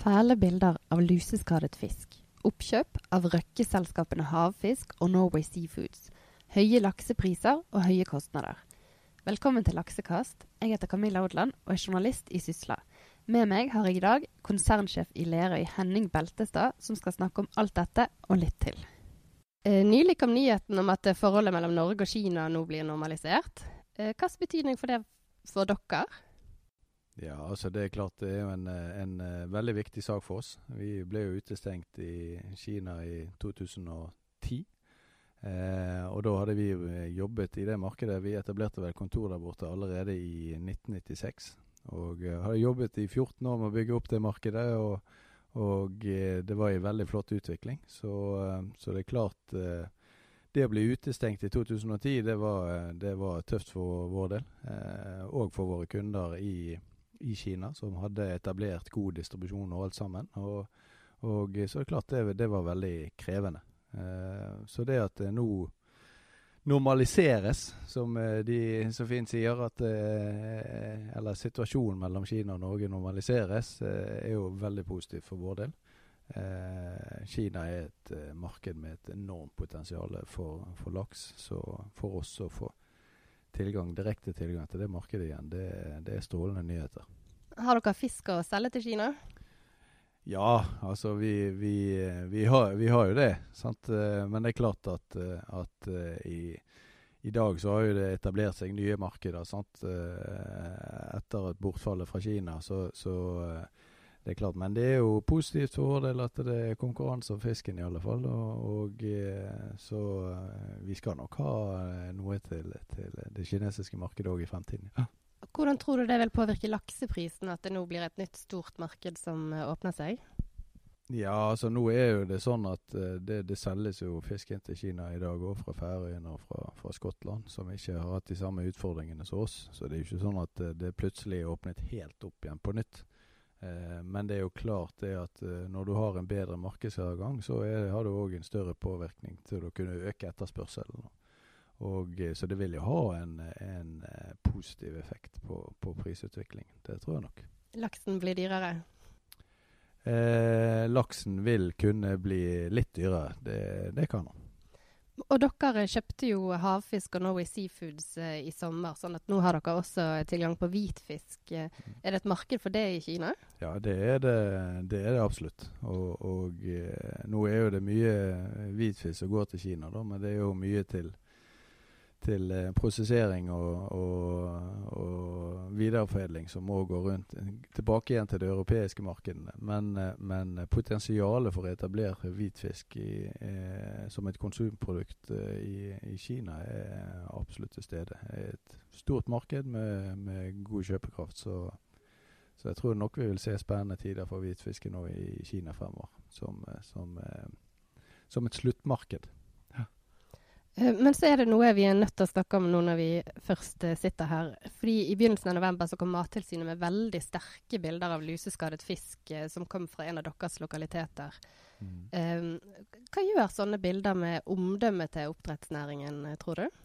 Fæle bilder av luseskadet fisk. Oppkjøp av røkkeselskapene Havfisk og Norway Seafoods. Høye laksepriser og høye kostnader. Velkommen til Laksekast. Jeg heter Camilla Odland og er journalist i Sysla. Med meg har jeg i dag konsernsjef i Lerøy, Henning Beltestad, som skal snakke om alt dette og litt til. Eh, nylig kom nyheten om at forholdet mellom Norge og Kina nå blir normalisert. Eh, Hvilken betydning får det for dere? Ja, altså det er klart det er jo en, en, en veldig viktig sak for oss. Vi ble jo utestengt i Kina i 2010. Eh, og da hadde vi jobbet i det markedet. Vi etablerte vel kontor der borte allerede i 1996. Og uh, hadde jobbet i 14 år med å bygge opp det markedet, og, og det var en veldig flott utvikling. Så, så det er klart Det å bli utestengt i 2010, det var, det var tøft for vår del. og for våre kunder i, i, Kina, som hadde etablert god distribusjon og alt sammen. Og, og så det er klart det, det var veldig krevende. så det at det nå normaliseres, som de så fint sier. at eh, Eller situasjonen mellom Kina og Norge normaliseres, eh, er jo veldig positivt for vår del. Eh, Kina er et eh, marked med et enormt potensial for, for, laks. Så for oss å få tilgang, direkte tilgang til det markedet igjen, det, det er strålende nyheter. Har dere fisk å selge til Kina? Ja, altså vi, vi, vi, har, vi har, jo det. Sant? Men det er klart at, at i, i, dag så har jo det etablert seg nye markeder. Sant? Etter et bortfallet fra Kina. Så, så, det er klart. Men det er jo positivt for vår del at det er konkurranse om fisken, i alle fall. Og, og så vi skal nok ha noe til, til det kinesiske markedet òg i fremtiden. Ja. Hvordan tror du det vil påvirke lakseprisen at det nå blir et nytt stort marked som åpner seg? Ja, altså nå er jo det sånn at det, det, selges jo fisk inn til Kina i dag òg, fra Færøyene og fra, fra, Skottland, som ikke har hatt de samme utfordringene som oss. Så det er jo ikke sånn at det plutselig er åpnet helt opp igjen på nytt. Uh, men det er jo klart det at når du har en bedre markedsadgang, så er, har du òg en større påvirkning til å kunne øke etterspørselen. Og, så det vil jo ha en, en positiv effekt på, på, prisutviklingen. Det tror jeg nok. Laksen blir dyrere? Eh, laksen vil kunne bli litt dyrere. Det, det kan den. Og dere kjøpte jo havfisk og Norway Seafoods eh, i sommer, sånn at nå har dere også tilgang på hvitfisk. Eh, er det et marked for det i Kina? Ja, det er det, det, er det absolutt. Og, og eh, nå er jo det mye hvitfisk som går til Kina, da, men det er jo mye til til eh, prosessering og, og, og, videreforedling som må gå rundt tilbake igjen til det europeiske markedene. Men, eh, men potensialet for å etablere hvitfisk i, eh, som et konsumprodukt eh, i, i, Kina er absolutt til stede. Et stort marked med, med god kjøpekraft. Så, så, jeg tror nok vi vil se spennende tider for hvitfisken nå i Kina fremover. Som, som, som et sluttmarked. Eh, men så er det noe vi er nødt til å snakke om nå når vi først uh, sitter her. Fordi I begynnelsen av november så kom Mattilsynet med veldig sterke bilder av luseskadet fisk eh, som kom fra en av deres lokaliteter. Mm. Um, hva gjør sånne bilder med omdømmet til oppdrettsnæringen, tror du?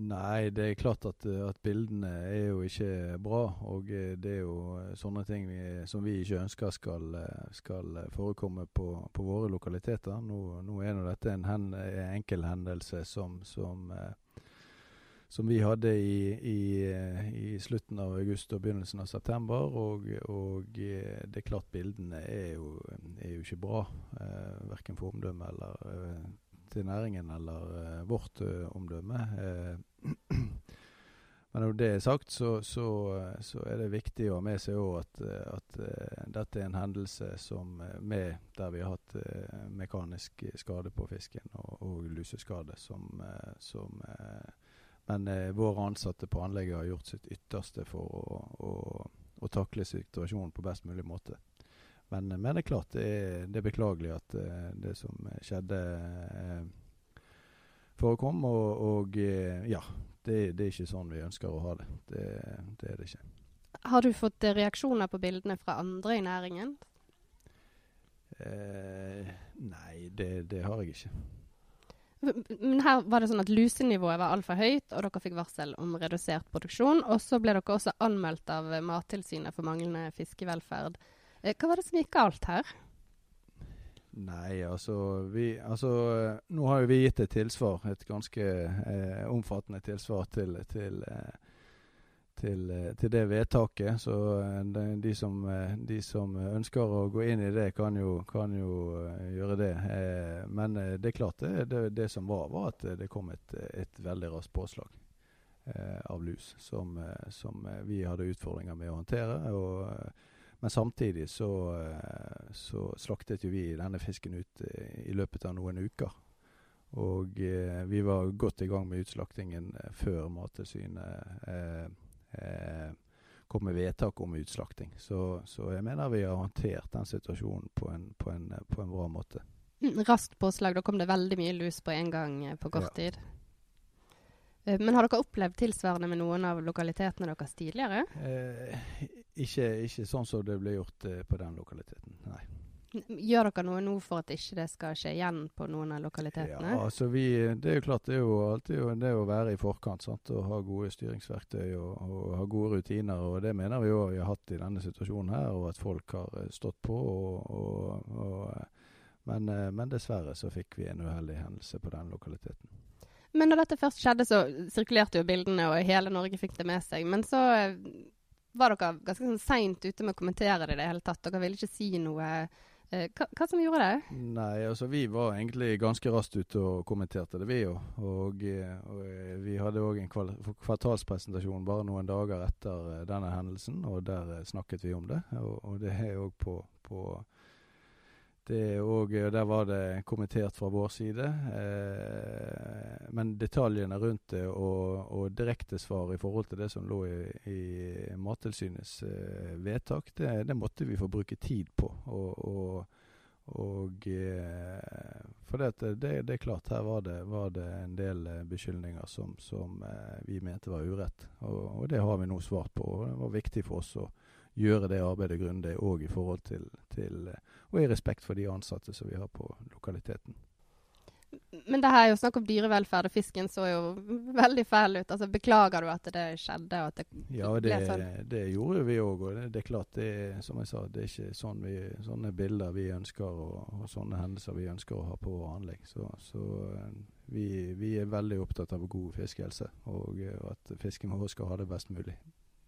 Nei, det er klart at, at, bildene er jo ikke bra. Og det er jo sånne ting vi, som vi ikke ønsker skal, skal forekomme på, på, våre lokaliteter. Nå, nå er nå dette en hen, enkel hendelse som, som, som vi hadde i, i, i, slutten av august og begynnelsen av september. Og, og det er klart bildene er jo, er jo ikke bra. Eh, verken for omdømmet eller til næringen eller uh, vårt uh, omdømme. Uh, men når det er sagt, så, så, så, er det viktig å ha med seg òg at, at dette er en hendelse som med, der vi har hatt mekanisk skade på fisken og, og luseskade. Som, som men våre ansatte på anlegget har gjort sitt ytterste for å, å, å takle situasjonen på best mulig måte. Men, men, det er klart det er, det er beklagelig at uh, det som skjedde, uh, forekom. Og, og uh, ja, det, det, er ikke sånn vi ønsker å ha det. det. Det er det ikke. Har du fått reaksjoner på bildene fra andre i næringen? nei, det, det, har jeg ikke. Men her var det sånn at lusenivået var altfor høyt, og dere fikk varsel om redusert produksjon. Og så ble dere også anmeldt av Mattilsynet for manglende fiskevelferd. Eh, hva var det som gikk galt her? Nei, altså, vi, altså Nå har jo vi gitt et tilsvar, et ganske eh, omfattende tilsvar til, til, eh, til, eh, til, det vedtaket. Så de, de, som, de, som, ønsker å gå inn i det, kan jo, kan jo gjøre det. men det er klart, det, det, det, som var, var at det kom et, et veldig raskt påslag av lus som, som, vi hadde utfordringer med å håndtere. og men samtidig så, eh, så, slaktet jo vi denne fisken ut eh, i løpet av noen uker. Og eh, vi var godt i gang med utslaktingen eh, før Mattilsynet eh, eh, kom med vedtak om utslakting. Så, så, jeg mener vi har håndtert den situasjonen på en, på en, på en bra måte. Mm, raskt påslag. Da kom det veldig mye lus på en gang på kort ja. tid. Men har dere opplevd tilsvarende med noen av lokalitetene deres tidligere? Eh, ikke, ikke, sånn som det ble gjort eh, på den lokaliteten, nei. Gjør dere noe nå for at ikke det skal skje igjen på noen av lokalitetene? Ja, altså vi, Det er jo klart det er jo alltid det å være i forkant sant? og ha gode styringsverktøy og, og ha gode rutiner. og Det mener vi òg vi har hatt i denne situasjonen her, og at folk har eh, stått på. Og, og, eh, men, eh, men, dessverre så fikk vi en uheldig hendelse på den lokaliteten. Men når dette først skjedde, så sirkulerte jo bildene, og hele Norge fikk det med seg. Men så var dere ganske sånn seint ute med å kommentere det i det hele tatt. Dere ville ikke si noe. Eh, hva, hva, som gjorde det? Nei, altså Vi var egentlig ganske raskt ute og kommenterte det, vi jo. Og, eh, og, eh, vi hadde òg en kvartalspresentasjon bare noen dager etter denne hendelsen, og der snakket vi om det. Og, og det er òg på, på det og Der var det kommentert fra vår side. Eh, men detaljene rundt det og, og direktesvar i forhold til det som lå i, i Mattilsynets eh, vedtak, det, det, måtte vi få bruke tid på. Og, og, og eh, For det, det, det, er klart, her var det, var en del eh, beskyldninger som, som vi mente var urett. Og, det har vi nå svart på. og Det var viktig for oss å gjøre det arbeidet grundig òg i forhold til, til, Og i respekt for de ansatte som vi har på lokaliteten. Men det her er jo snakk om dyrevelferd, og fisken så jo veldig fæl ut. Altså, Beklager du at det skjedde? og at det ja, det, ble sånn? det gjorde vi òg. Og det, det, er klart, det som jeg sa, det er ikke sånn vi, sånne bilder vi ønsker, og, og, sånne hendelser vi ønsker å ha på vår anlegg. Så, så vi, vi, er veldig opptatt av god fiskehelse, og, og at fisken vår skal ha det best mulig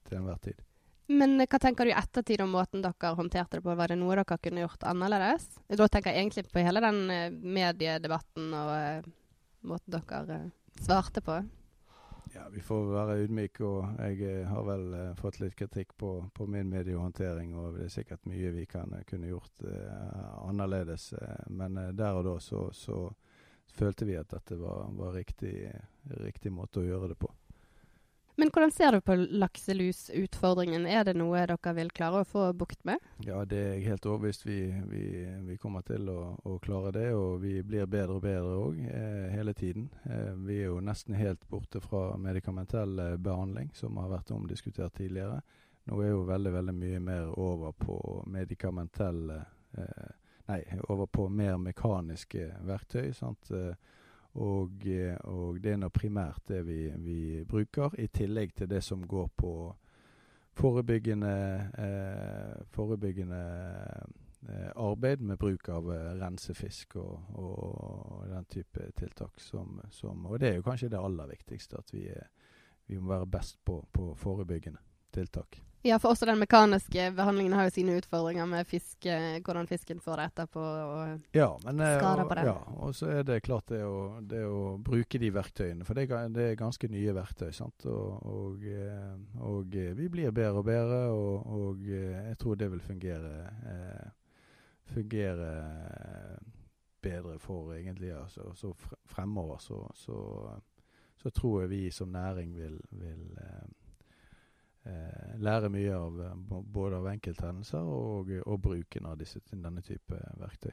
til enhver tid. Men hva tenker du i ettertid om måten dere håndterte det på? Var det noe dere kunne gjort annerledes? Da tenker jeg egentlig på hele den uh, mediedebatten og uh, måten dere uh, svarte på. Ja, Vi får være ydmyke, og jeg har vel fått litt kritikk på, på, min mediehåndtering. Og det er sikkert mye vi kan, kunne gjort annerledes. men der og da så, så, følte vi at dette var, var riktig, riktig måte å gjøre det på. Men hvordan ser du på lakselusutfordringen? Er det noe dere vil klare å få bukt med? Ja, det er jeg helt overbevist. Vi, vi, vi, kommer til å, å, klare det. Og vi blir bedre og bedre òg eh, hele tiden. Eh, vi er jo nesten helt borte fra medikamentell eh, behandling, som har vært omdiskutert tidligere. Nå er jo veldig, veldig mye mer over på medikamentell eh, Nei, over på mer mekaniske verktøy. sant? Eh, og, eh, og, det er nå primært det vi, vi, bruker, i tillegg til det som går på forebyggende, eh, forebyggende eh, arbeid med bruk av eh, rensefisk og, og, den type tiltak. Som, som, og det er jo kanskje det aller viktigste, at vi, vi må være best på, på forebyggende tiltak. Ja, for også den mekaniske behandlingen har jo sine utfordringer med fiske, hvordan fisken får det etterpå. og ja, men, eh, skader på det. Ja, og så er det klart det å, det å bruke de verktøyene. For det det er ganske nye verktøy. sant? Og, og, eh, og, eh, vi blir bedre og bedre, og, og jeg tror det vil fungere, eh, fungere bedre for egentlig altså, så fremover. Så, så, så, tror jeg vi som næring vil, vil eh, eh, lære mye av eh, både av enkelthendelser og, og, bruken av disse, denne type verktøy.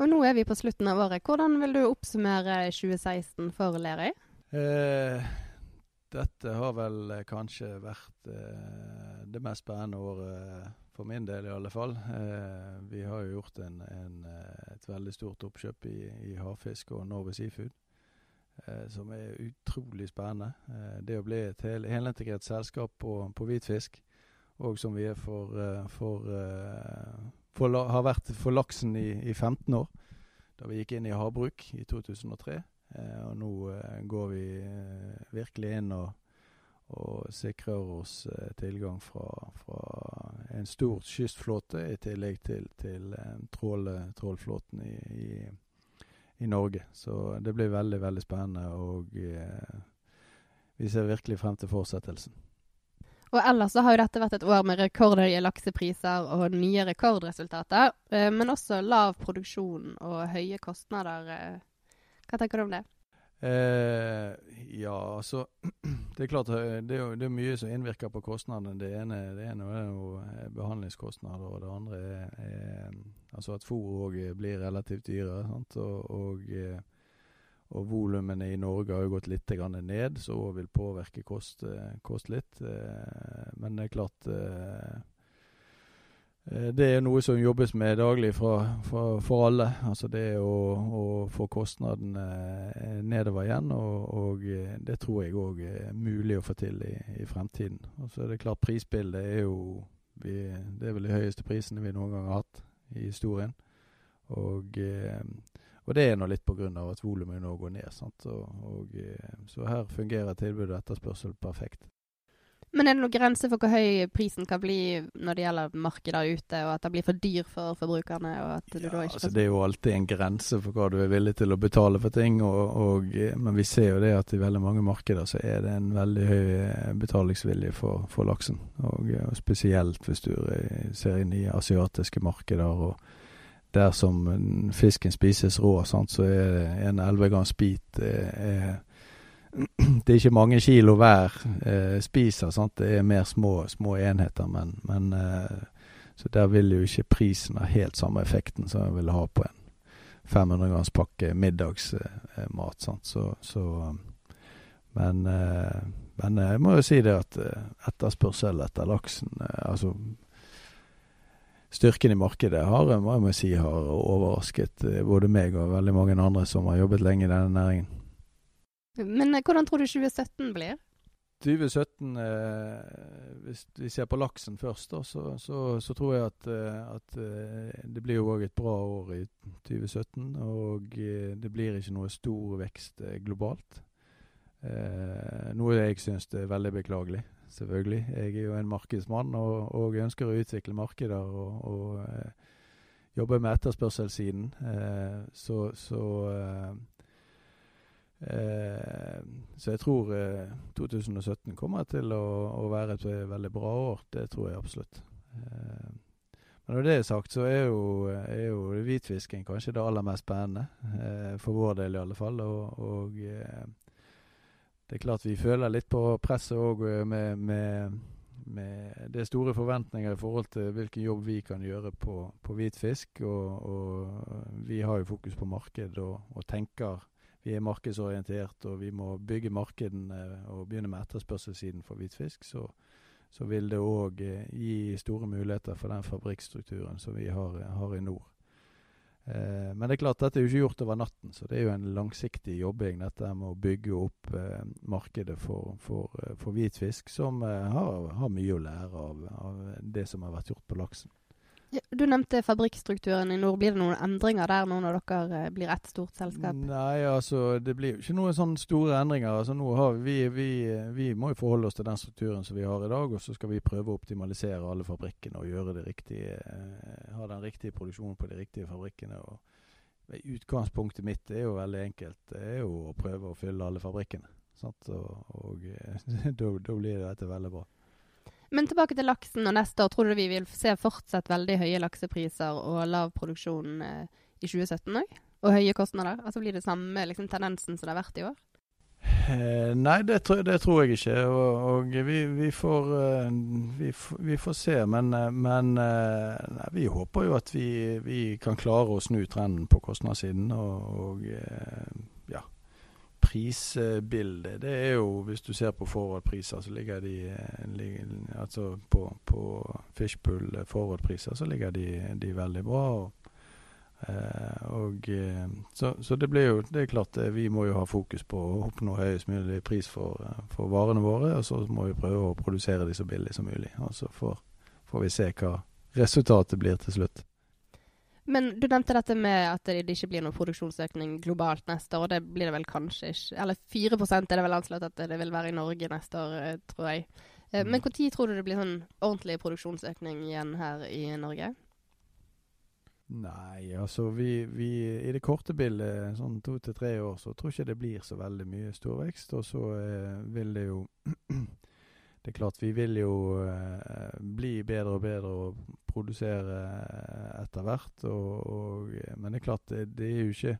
Og Nå er vi på slutten av året. Hvordan vil du oppsummere 2016 for Lerøy? Eh, dette har vel eh, kanskje vært eh, det mest spennende året for min del, i alle fall. Eh, vi har jo gjort en, en, et veldig stort oppkjøp i, i havfisk og Norway Seafood. Eh, som er utrolig spennende. Eh, det å bli et hel, helintegrert selskap på, på hvitfisk og som vi er for, for, for, har vært for laksen i, i 15 år. Da vi gikk inn i havbruk i 2003. og nå går vi virkelig inn og og sikrer oss eh, tilgang fra, fra, en stor kystflåte i tillegg til, til eh, trål, trålflåten i, i, i, Norge. Så det blir veldig, veldig spennende, og eh, vi ser virkelig frem til fortsettelsen. Og ellers så har jo dette vært et år med rekordhøye laksepriser og nye rekordresultater, eh, men også lav produksjon og høye kostnader. Eh, hva tenker du om det? Eh, ja, altså Det er klart eh, det er, det er mye som innvirker på kostnadene. Det ene, det ene er jo eh, behandlingskostnader, og det andre er, er altså at fôr òg blir relativt dyrere. Sant? Og, og, eh, og volumene i Norge har jo gått litt ned, så òg vil påvirke kost, kost litt. Men det er klart Eh, det er noe som jobbes med daglig for, for, for alle. Altså det å, å få kostnadene eh, nedover igjen. Og, og eh, det tror jeg òg er mulig å få til i, i fremtiden. Og så er det klart prisbildet er jo vi, Det er vel de høyeste prisene vi noen gang har hatt i historien. Og, og det er nå litt pga. at volumet nå går ned. Og, og, så her fungerer tilbud og etterspørsel perfekt. Men er det noen grense for hvor høy prisen kan bli når det gjelder markedet ute, og at det blir for dyr for forbrukerne? ja, altså Det er jo alltid en grense for hva du er villig til å betale for ting. Og, og, men vi ser jo det at i veldig mange markeder så er det en veldig høy eh, betalingsvilje for, for laksen. Og, og, spesielt hvis du ser inn i asiatiske markeder. og der som fisken spises rå, sant, så er en 11 grams bit er, eh, er det er ikke mange kilo hver eh, spiser. Sant? Det er mer små, små enheter. Men, men eh, så der vil jo ikke prisen ha helt samme effekten som jeg vil ha på en 500 grams pakke middagsmat. Eh, så, så, men, eh, men, jeg må jo si det at eh, etterspørsel etter laksen eh, Altså styrken i markedet har, må si, har overrasket både meg og veldig mange andre som har jobbet lenge i denne næringen. Men eh, hvordan tror du 2017 blir? 2017, eh, Hvis vi ser på laksen først, da, så, så, så, tror jeg at, eh, at eh, det blir jo òg et bra år i 2017. Og det blir ikke noe stor vekst globalt. Eh, noe jeg syns er veldig beklagelig, selvfølgelig. Jeg er jo en markedsmann og, og ønsker å utvikle markeder og, og eh, jobbe med etterspørselssiden. Så, så Eh, så jeg tror eh, 2017 kommer til å, å, være et veldig bra år. Det tror jeg absolutt. Eh, men når det er sagt, så er jo, er jo hvitfisken kanskje det aller mest spennende. Eh, for vår del i alle fall. Og, og eh, det er klart vi føler litt på presset òg eh, med, med, med, Det er store forventninger i forhold til hvilken jobb vi kan gjøre på, på hvitfisk. Og, og, vi har jo fokus på marked og, og tenker vi er markedsorientert og vi må bygge markedene og begynne med etterspørselssiden for hvitfisk, så, så vil det òg eh, gi store muligheter for den fabrikkstrukturen som vi har, har i nord. Eh, men det er klart, dette er jo ikke gjort over natten, så det er jo en langsiktig jobbing dette med å bygge opp eh, markedet for, for, eh, for hvitfisk, som eh, har, har, mye å lære av, av det som har vært gjort på laksen. Du nevnte fabrikkstrukturen i nord. Blir det noen endringer der nå når dere eh, blir ett stort selskap? Nei, altså det blir jo ikke noen sånne store endringer. Altså vi, vi, vi må jo forholde oss til den strukturen som vi har i dag. Og så skal vi prøve å optimalisere alle fabrikkene og gjøre det riktige, eh, ha den riktige produksjonen på de riktige fabrikkene. og Utgangspunktet mitt er jo veldig enkelt. Det er jo å prøve å fylle alle fabrikkene. Sant? Og, og da blir dette veldig bra. Men tilbake til laksen og neste år. Tror du vi vil se fortsatt veldig høye laksepriser og lav produksjon eh, i 2017 òg? Og høye kostnader? Altså Blir det samme liksom, tendensen som det har vært i år? Eh, nei, det, det, tror jeg ikke. Og, og vi, vi, får, uh, vi, vi, får, se. Men, men nei, vi håper jo at vi, kan klare å snu trenden på kostnadssiden. Og, og prisbildet, det er jo Hvis du ser på forward-priser, så ligger de eh, Altså på, på Fishpool eh, forward-priser, så ligger de, de, veldig bra. og Eh, og, så, så, det blir jo det er klart vi må jo ha fokus på å oppnå høyest mulig pris for, for varene våre. Og så må vi prøve å produsere de så billig som mulig. Og så får får vi se hva resultatet blir til slutt. Men du nevnte dette med at det ikke blir noen produksjonsøkning globalt neste år. Det blir det vel kanskje ikke. Eller 4 er det vel anslått at det vil være i Norge neste år, eh, tror jeg. Eh, men når tror du det blir sånn ordentlig produksjonsøkning igjen her i Norge? Nei, altså vi, vi, I det korte bildet, sånn to til tre år, så tror jeg ikke det blir så veldig mye storvekst. Og så eh, vil det jo Det er klart vi vil jo eh, bli bedre og bedre og produsere eh, etter hvert. Og, men det er klart, det, det, er jo ikke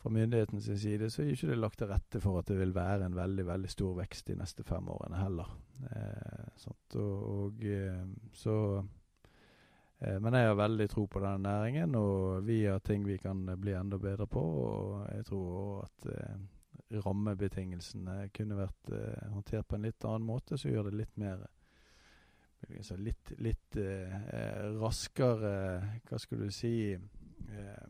Fra myndighetens side så er jo ikke det lagt til rette for at det vil være en veldig veldig stor vekst de neste fem årene heller. Eh, og, og, eh, så Eh, men jeg har veldig tro på denne næringen, og vi har ting vi kan bli enda bedre på. Og jeg tror òg at eh, rammebetingelsene kunne vært eh, håndtert på en litt annen måte, så gjør det litt mer Litt, litt eh, raskere Hva skal du si eh,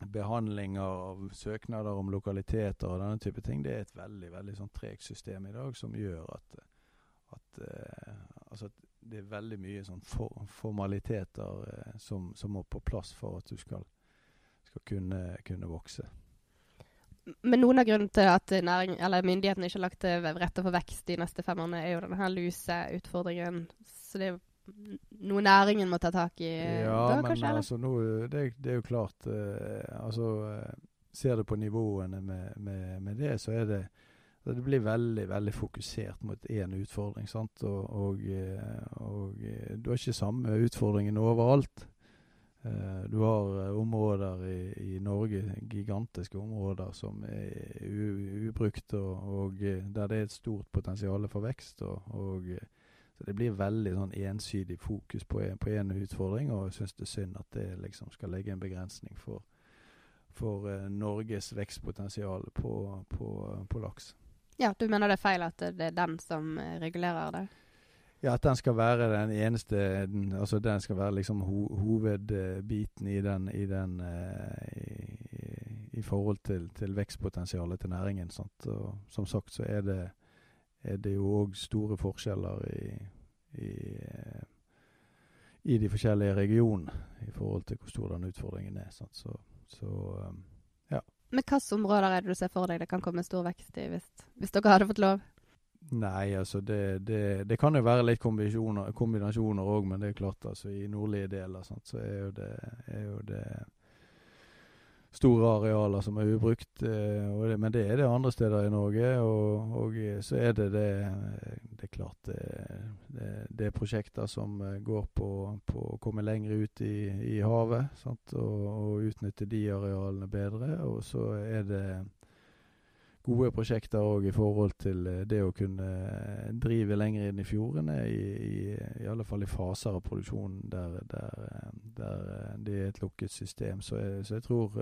Behandlinger av søknader om lokaliteter og denne type ting. Det er et veldig veldig sånn tregt system i dag som gjør at, at, eh, altså det er veldig mye sånn for, formaliteter eh, som, som, må på plass for at du skal, skal kunne, kunne, vokse. Men noen av grunnene til at næring, myndighetene ikke har lagt til rette for vekst de neste fem årene, er jo denne luseutfordringen. Så det er noe næringen må ta tak i? Ja, da, men kanskje, altså, nå, det, det, er jo klart eh, altså, eh, Ser du på nivåene med, med, med det, så er det det blir veldig veldig fokusert mot én utfordring. sant? Og, og, eh, og, eh, du har ikke samme utfordringen overalt. Uh, du har områder i, i, Norge, gigantiske områder, som er ubrukt, og, og, der det er et stort potensial for vekst. og så Det blir veldig sånn ensidig fokus på én utfordring, og jeg syns det er synd at det liksom skal legge en begrensning for, for Norges vekstpotensial på, på, på laks. Ja, Du mener det er feil at det er den som eh, regulerer det? Ja, at den skal være den eneste den, Altså den skal være liksom ho hovedbiten i den, i, den uh, i, i, forhold til, til vekstpotensialet til næringen. Sant? Og som sagt så er det, er det jo òg store forskjeller i, i, i, de forskjellige regionene i forhold til hvor stor den utfordringen er. Sant? Så, så ja. men hvilke områder er det du ser for deg det kan komme stor vekst i, hvis, hvis dere hadde fått lov? Nei, altså det, det, det kan jo være litt kombinasjoner òg, men det er klart altså i nordlige deler sant, så er jo det, er jo det store arealer som er ubrukt. Eh, men det er det andre steder i Norge. Og, og så er det det Det er klart det, det er prosjekter som eh, går på, på å komme lenger ut i, i havet sant? Og, og utnytte de arealene bedre. Og så er det gode prosjekter òg i forhold til eh, det å kunne eh, drive lenger inn i fjordene, i, i, i alle fall i faser av produksjonen der, der, eh, der det er et lukket system. Så jeg, så jeg tror,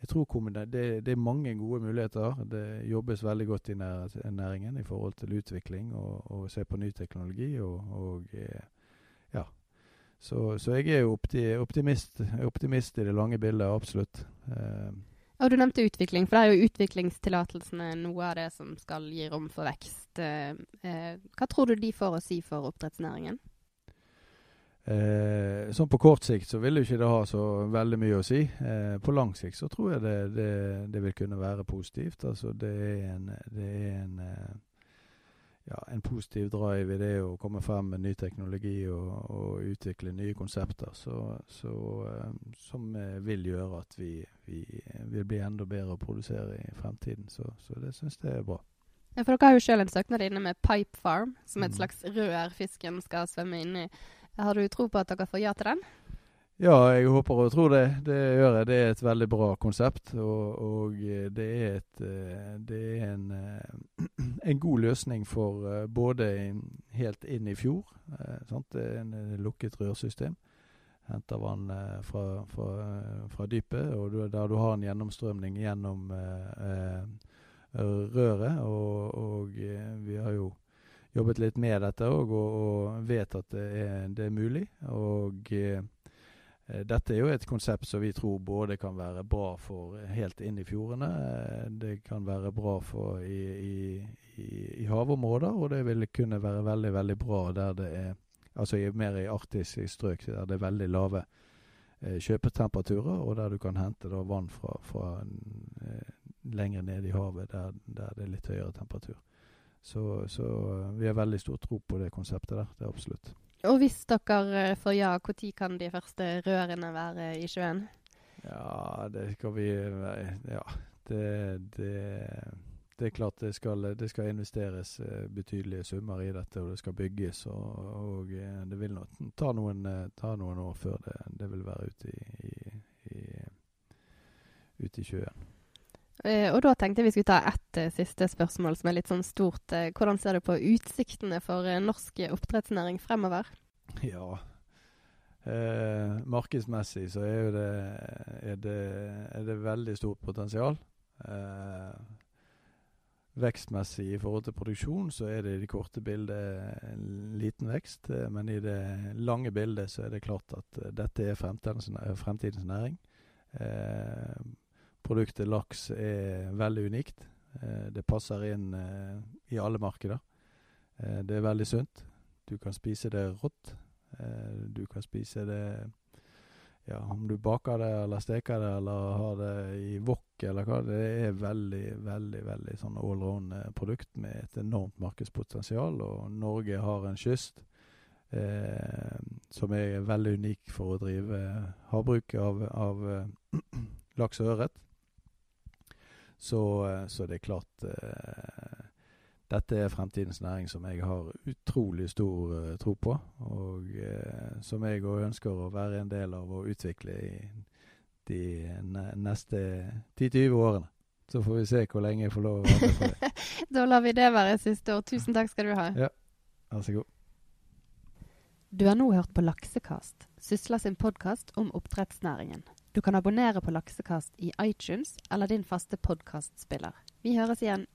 jeg tror det, det, er mange gode muligheter. Det jobbes veldig godt i næringen i forhold til utvikling og, og se på ny teknologi. og, og ja, så, så, jeg er jo optimist, optimist, i det lange bildet, absolutt. Eh, og du nevnte utvikling, for det er jo utviklingstillatelsene noe av det som skal gi rom for vekst. Eh, eh, hva tror du de får å si for oppdrettsnæringen? Eh, sånn på kort sikt så vil jo ikke det ha så veldig mye å si. Eh, på lang sikt så tror jeg det, det, det, vil kunne være positivt. Altså det er en, det er en eh, ja, en positiv drive i det å komme frem med ny teknologi og, og utvikle nye konsepter, så, så, um, som uh, vil gjøre at vi, vi, vil bli enda bedre å produsere i fremtiden. Så, så det syns jeg er bra. Ja, for Dere har jo selv en søknad inne med Pipe Farm, som er et mm. slags rør fisken skal svømme inn i. Har du tro på at dere får ja til den? Ja, jeg håper og tror det. Det gjør jeg. Det er et veldig bra konsept. Og, og eh, det er, et, eh, det er en, eh, en, god løsning for både helt inn i fjord. Sant? Det er en lukket rørsystem. Henter vann fra, fra, fra dypet, og der du har en gjennomstrømning gjennom røret. Og, og vi har jo jobbet litt med dette òg, og, og, vet at det er, det er mulig. Og Eh, dette er jo et konsept som vi tror både kan være bra for helt inn i fjordene, eh, det kan være bra for i, i, i, i havområder, og det vil kunne være veldig veldig bra der det er altså mer i arktiske strøk der det er veldig lave eh, kjøpetemperaturer, og der du kan hente da, vann fra, fra eh, lenger ned i havet der, der, det er litt høyere temperatur. Så, så eh, vi har veldig stor tro på det konseptet der. Det er absolutt. Og hvis dere eh, får ja, når kan de første rørene være i sjøen? Ja, det skal vi Ja, det, det, det er klart det skal, det skal investeres eh, betydelige summer i dette, og det skal bygges. Og, og det vil nok ta noen, ta noen år før det, det vil være ute i, i, i, ute i sjøen. Eh, og da tenkte jeg vi skulle ta ett eh, siste spørsmål som er litt sånn stort. Eh, hvordan ser du på utsiktene for norsk oppdrettsnæring fremover? Ja, eh, markedsmessig så er, det, er, det, er det, veldig stort potensial. Eh, vekstmessig i forhold til produksjon så er det i det korte bildet en liten vekst. Men i det lange bildet så er det klart at dette er fremtidens, fremtidens næring. Eh, Produktet laks er veldig unikt. Eh, det passer inn eh, i alle markeder. Eh, det er veldig sunt. Du kan spise det rått. Du kan spise det ja, om du baker det eller steker det eller har det i wok eller hva. Det er veldig, veldig veldig sånn allround-produkt med et enormt markedspotensial. Og Norge har en kyst eh, som er veldig unik for å drive havbruk av, av laks og ørret. Så, eh, så, det er klart eh, Dette er fremtidens næring som jeg har utrolig stor eh, tro på. Og eh, som jeg òg ønsker å være en del av å utvikle i de neste 10-20 årene. Så får vi se hvor lenge jeg får lov å være med på det. da lar vi det være siste år. Tusen takk skal du ha. Ja, vær så god. Du har nå hørt på Laksekast, Sysla sin podkast om oppdrettsnæringen. Du kan abonnere på Laksekast i iTunes eller din faste podkastspiller. Vi høres igjen.